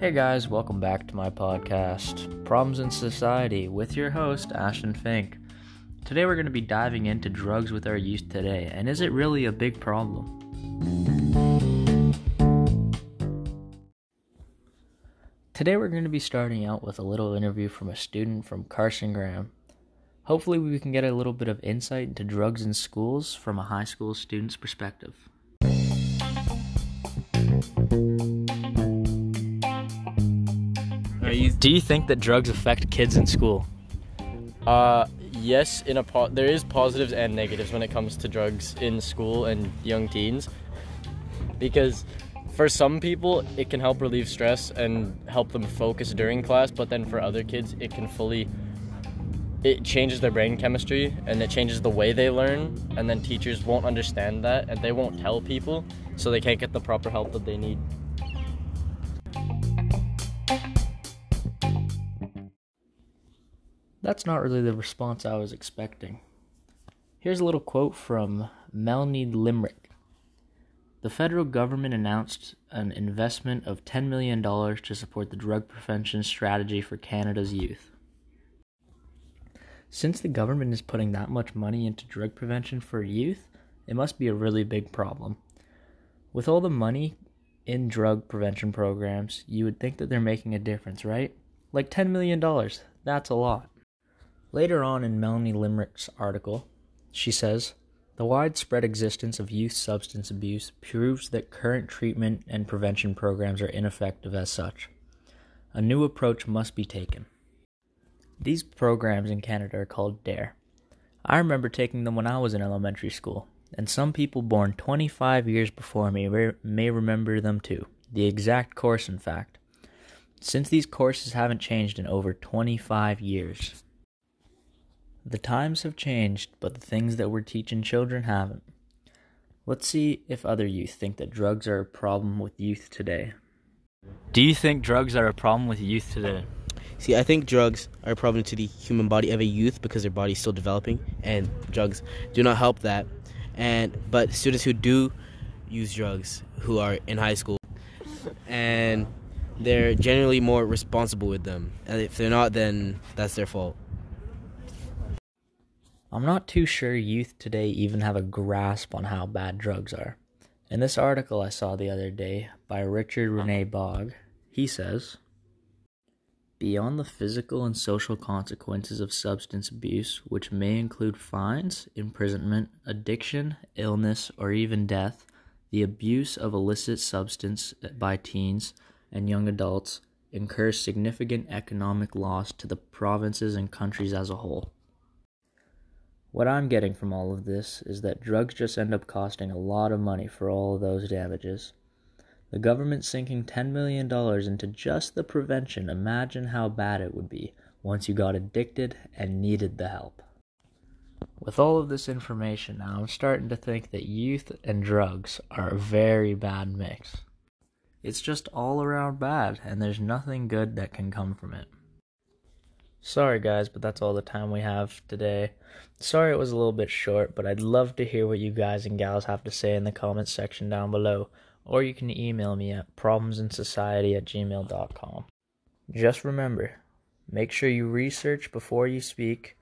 Hey guys, welcome back to my podcast, Problems in Society, with your host, Ashton Fink. Today we're going to be diving into drugs with our youth today, and is it really a big problem? Today we're going to be starting out with a little interview from a student from Carson Graham. Hopefully, we can get a little bit of insight into drugs in schools from a high school student's perspective. Do you think that drugs affect kids in school? Uh, yes, in a po- there is positives and negatives when it comes to drugs in school and young teens. Because for some people, it can help relieve stress and help them focus during class, but then for other kids, it can fully it changes their brain chemistry and it changes the way they learn and then teachers won't understand that and they won't tell people so they can't get the proper help that they need. That's not really the response I was expecting. Here's a little quote from Melanie Limerick. The federal government announced an investment of $10 million to support the drug prevention strategy for Canada's youth. Since the government is putting that much money into drug prevention for youth, it must be a really big problem. With all the money in drug prevention programs, you would think that they're making a difference, right? Like $10 million, that's a lot. Later on in Melanie Limerick's article, she says, the widespread existence of youth substance abuse proves that current treatment and prevention programs are ineffective as such. A new approach must be taken. These programs in Canada are called DARE. I remember taking them when I was in elementary school, and some people born 25 years before me may remember them too. The exact course, in fact. Since these courses haven't changed in over 25 years. The times have changed, but the things that we're teaching children haven't. Let's see if other youth think that drugs are a problem with youth today. Do you think drugs are a problem with youth today? See, I think drugs are a problem to the human body of a youth because their body is still developing, and drugs do not help that. And but students who do use drugs, who are in high school, and they're generally more responsible with them. And if they're not, then that's their fault. I'm not too sure youth today even have a grasp on how bad drugs are. In this article I saw the other day by Richard uh-huh. Rene Bogg, he says Beyond the physical and social consequences of substance abuse, which may include fines, imprisonment, addiction, illness, or even death, the abuse of illicit substance by teens and young adults incurs significant economic loss to the provinces and countries as a whole. What I'm getting from all of this is that drugs just end up costing a lot of money for all of those damages. The government sinking $10 million into just the prevention, imagine how bad it would be once you got addicted and needed the help. With all of this information now, I'm starting to think that youth and drugs are a very bad mix. It's just all around bad, and there's nothing good that can come from it. Sorry, guys, but that's all the time we have today. Sorry it was a little bit short, but I'd love to hear what you guys and gals have to say in the comments section down below, or you can email me at problemsinsociety at gmail.com. Just remember, make sure you research before you speak,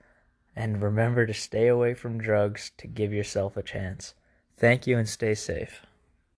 and remember to stay away from drugs to give yourself a chance. Thank you and stay safe.